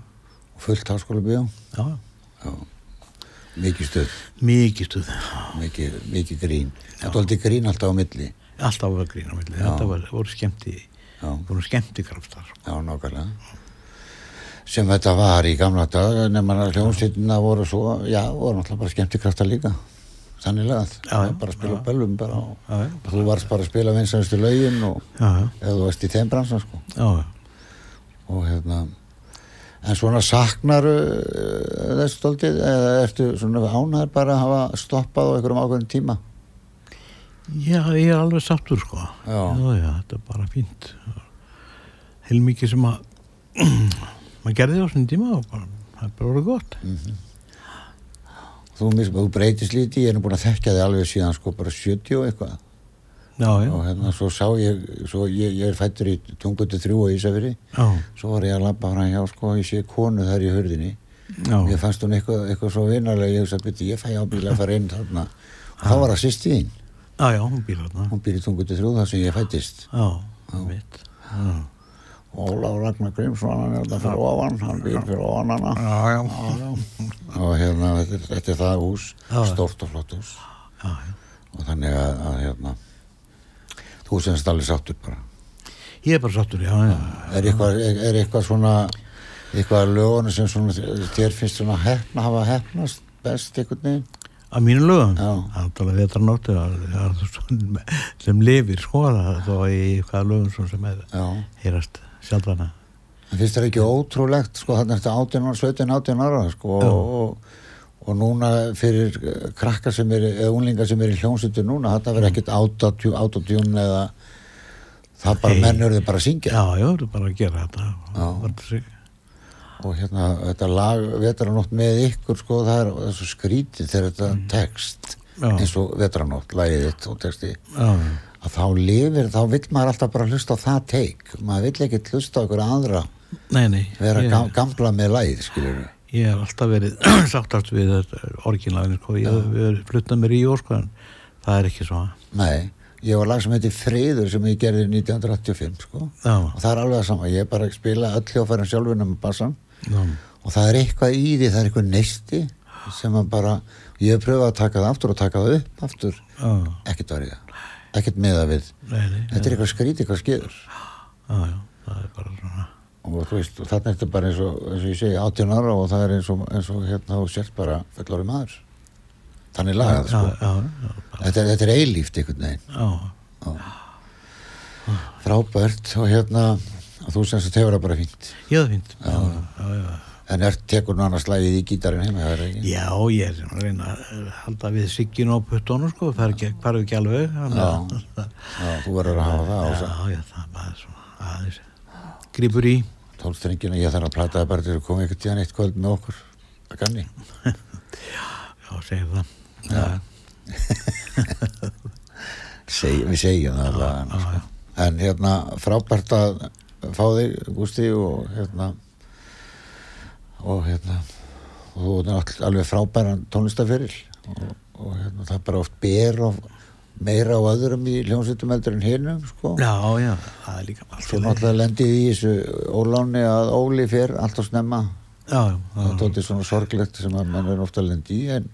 fullt Háskóla Bíó já, já, mikið stöð mikið stuð. Mikið, mikið grín. Þetta var aldrei grín alltaf á milli. Alltaf var grín á milli, þetta var, voru skemmti voru skemmti kraftar já, nákvæmlega. Sem þetta var í gamla dag nema að hljómsveitina voru svo já, voru náttúrulega bara skemmtikraftar líka þannig lagað, Já, já, bara spila á bölvum bara já, já, þú varst bara að spila vinsanustu lögin og já, já, eða þú varst í þeim bransan sko. Já, já. og hérna en svona saknar uh, þessu stoltið eða ertu svona ánæður bara að hafa stoppað á einhverjum ákveðin tíma? Já, ég er alveg sattur sko. Já. já, þetta er bara fínt. Heilmikið sem að (clears throat) maður gerði á svona tíma og bara, það er bara orðið gott. Þú, mis- þú breytist lítið, ég er nú búin að þekkja þig alveg síðan sko bara 70 og eitthvað. Já, já, og hérna svo sá ég svo ég, ég er fættur í tungutu þrjú Ísafiri já, svo var ég að labba fram hjá sko ég sé konu þar í hörðinni já, ég fannst hún eitthvað, eitthvað svo vinarlega ég hugsa byrti ég fæ ábyggilega að fara inn þarna. Og þá var það sýsti þín. Já, já, hún býr í tungutu þrjú þar sem ég fættist Já, mitt Ólaf Ragnar Grímsson hann er þetta fyrir ofan hann býr fyrir ofan hana. Já, já, og hérna þetta, er- þetta er það hús stórt og flott hús. Já, já. og þannig að, að hérna þú semst alveg sáttur bara. Ég er bara sattur, já, já. Er eitthvað, er, er eitthvað svona eitthvað að lögunum sem svona þér finnst svona hefna hafa hefnast best einhvern veginn? Að mínu lögum, Já. það er talað vetranóttu (laughs) sem lifir sko það þó í hvaða lögum svo sem er heyrast sjálfana en finnst þér ekki ótrúlegt sko þannig að þetta 18 ára, 17, 18 ára sko og, og núna fyrir krakkar sem er eða unlingar sem er í hljómsveitu núna þetta verður autotune autotune eða það bara Nei. mennur þið bara að syngja. Já, já, er bara að gera þetta. Og og hérna þetta lag vetranótt með ykkur sko það er, það er svo skrítið þegar þetta text Já. eins og vetranótt, lagið þitt og texti Já, já, að þá lifir, þá vill maður alltaf bara hlusta á það teik, maður vill ekki hlusta á einhverja aðra, nei, nei vera ég, gam, gamla með lagið skiljur við ég hef alltaf verið (clears throat) sáttast við orginlæðin sko, ég hef verið fluttað með Ríó sko en það er ekki svo. Nei, ég var lag sem heitir Friður sem ég gerði 1985 sko. Já, og það er alveg það sama, ég er bara að spila öll hljófærin sjálfuna með bassan. Já, og það er eitthvað í því, það er eitthvað neisti sem að bara, ég hef pröfað að taka það aftur og taka það upp aftur. Ekkert var í það, ekkert meða við. Nei, nei þetta er eitthvað skrítið hvað skeður. Já, já, það er bara svona. Og þú veist, og þarna er þetta bara eins og, eins og ég segi 18 ára og það er eins og, eins og hérna þú sért bara fullorði maður. Þannig lagað Já, sko. já, já, þetta, þetta er eilíft einhvern veginn. Já, frábært. Og hérna þú sem þetta hefur það bara fínt. Það fínt. Já, já, já en er tekur nú annars lagið í gítarinn heima það er ekki? Já, ég er að reyna að halda við siggin á puttónu sko, það er ekki, alveg að- já, þú verður að hafa það á Já, já, það er svona aðeins Grípur í. Tólstrengina, ég þarf að plata það bara til að koma einhvern tíðan eitt kvöld með okkur. Að ganni Já, segir það. Já, (laughs) Seg, við segjum það allavega sko. en hérna frábært að fá þig Gústi og hérna og hérna og þú er alveg frábæran tónlistafyrir og, og hérna það er bara oft ber og meira á öðrum í hljómsveitum eldur en hinum sko. Já, já, það er líka svo náttúrulega lendið í þessu óláni að Óli fer alltaf snemma. Já, já, það er tótið svona sorglegt sem að menn er ofta að lendi í en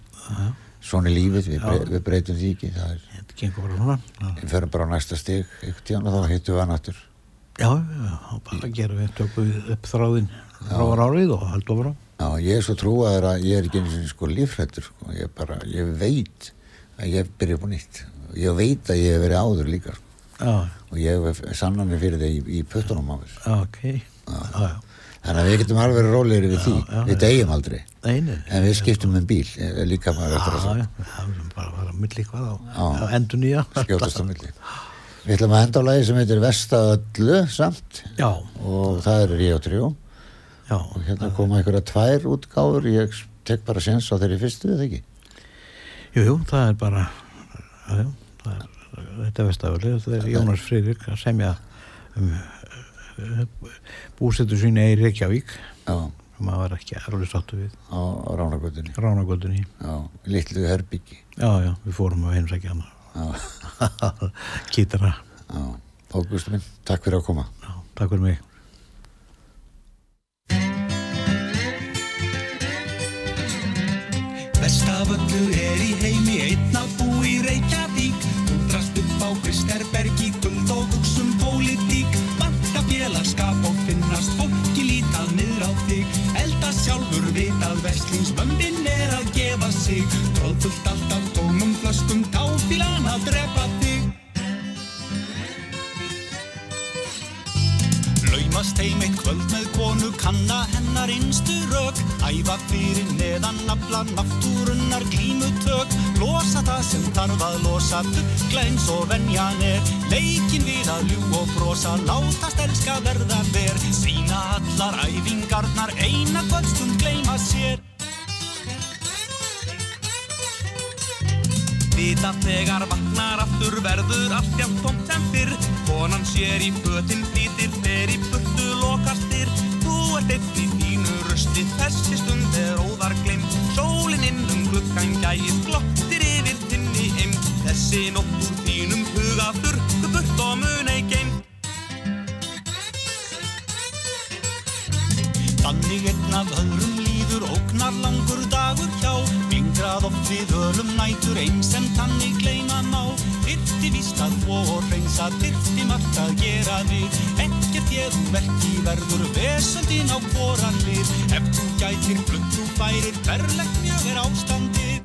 svona er lífið, við, brey, við breytum því ekki það er, svona. Já, við förum bara á næsta stig einhvern tíðan og þá hittum við hann aftur já, já, og bara gerum við tökum upp þráðin ráðar árið og haldum frá Já, ég er svo trúaður að ég er ekki eins og sko lífrættur sko. ég bara, ég veit að ég byrja á nýtt. Ég veit að ég hef verið áður líka sko. Já, og ég hef sannanir fyrir það í, í puttunum á mér. Já, ok. Já, já, þannig að við getum alveg verið rólegir við því. já, við deyjum aldrei. Einu en við skiptum um bíl eh, líka maður eftir Já, að já, það er bara að fara að milli hvað á Já. á endur nýja skjótast á milli Við ætlum að henda á lagi sem heitir Vestaöllu samt. Já, og það er Ríó Tríó já, og hérna koma einhverja tvær útgáfur. Ég tek bara séns á þeirri fyrstu eða ekki? Jú, jú, það er bara já, það er, þetta er vestafölu, það er Jónas Friðrik að semja um búsetu síni í Reykjavík já, sem maður var ekki alveg sáttu við. Á, Ránagöldunni já, litlu herbyggi. Já, já, við fórum að heimsækja hana kýtara, já, (laughs) Ágústu minn, takk fyrir að koma. Já, takk fyrir mig. Vestavöllu er í heimi einn að bú í Reykjavík. Undrast upp á Kristerbergi, guld og hugsum pólitík. Vanta félagskap og finnast fólki lítað niður á þig Elda sjálfur vitað veslingsbömbin er að gefa sig. Tróðfullt alltaf tómum flöskum Laumast heim eitt kvöld með konu kanna hennar innstu rök. Æfa fyrir neðan nafla náttúrunnar glímutök Losa það sem þarf að losa Fugla eins og venjan er. Leikin við að ljú og brosa Látast elska verða ver. Sýna allar æfingarnar Eina kvöldstund gleyma sér Vita þegar vaknar aftur verður allt jafn tómt sem fyrr. Konan sér í fötin flýtir fer í burtu lokastir Þú ert eitt í þínu rusti þessi stund er óðar glimt Sólinn inn um gluggan gæist glottir yfir þinni eim Þessi nótt úr þínum huga þurrku burt og mun ei geimt Þannig einn af öðrum líður ógnar langur dagur hjá Vingrað oft við ölum nætur einn sem þannig gleyma má. Þyrfti víst að og reynsa, þyrfti margt að gera við. Ekkert ég verki verður vesöldin á hvora hlið Ef þú gætir flutt þú færir, verlegt mjög er ástandið.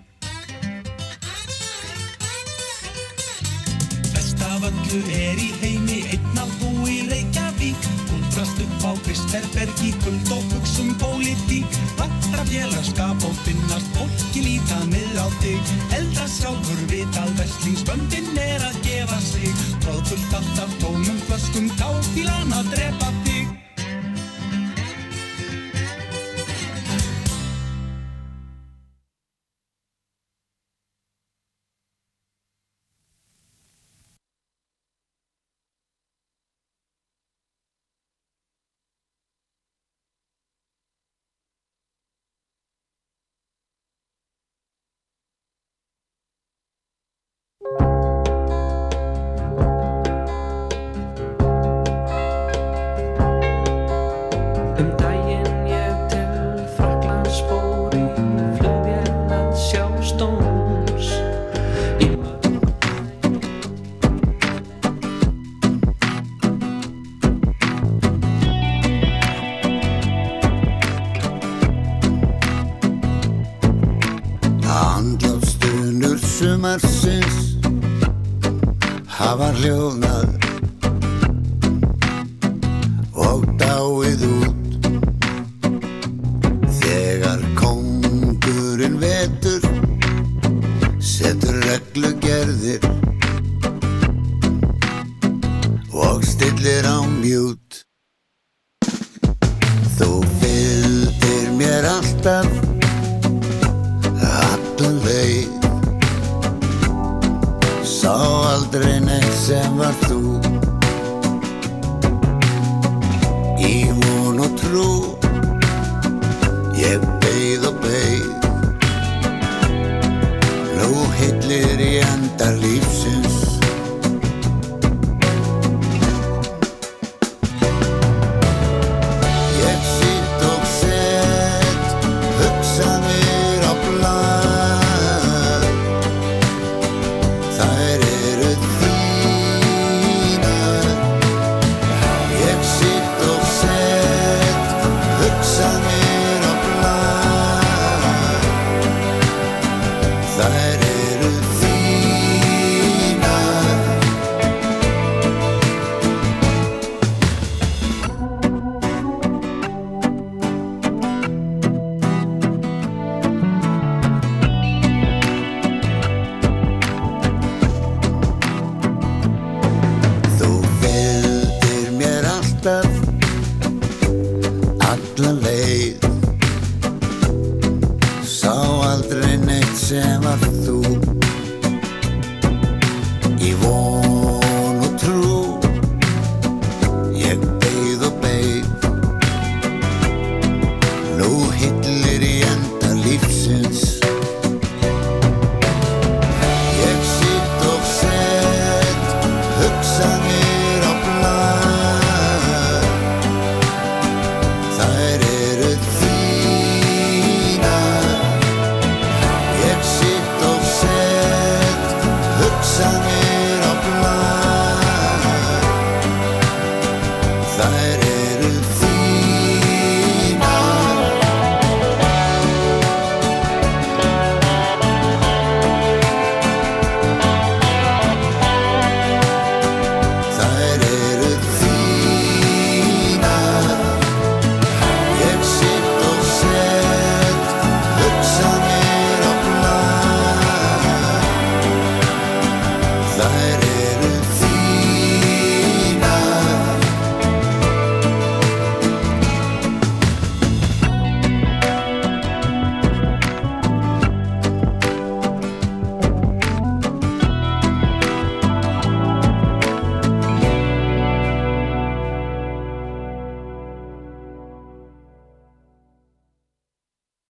Vestavöllu er í heimi einn að bú í Reykjavík Undrast upp á Kristerbergi, guld og hugsum pólitík. Vantra félagskap og finnast fólki líta niður á þig. Eldra sjálfur vitað verslingsböndin er að gefa sig. Tróðfullt alltaf tómum flöskum táfílan að drepa þig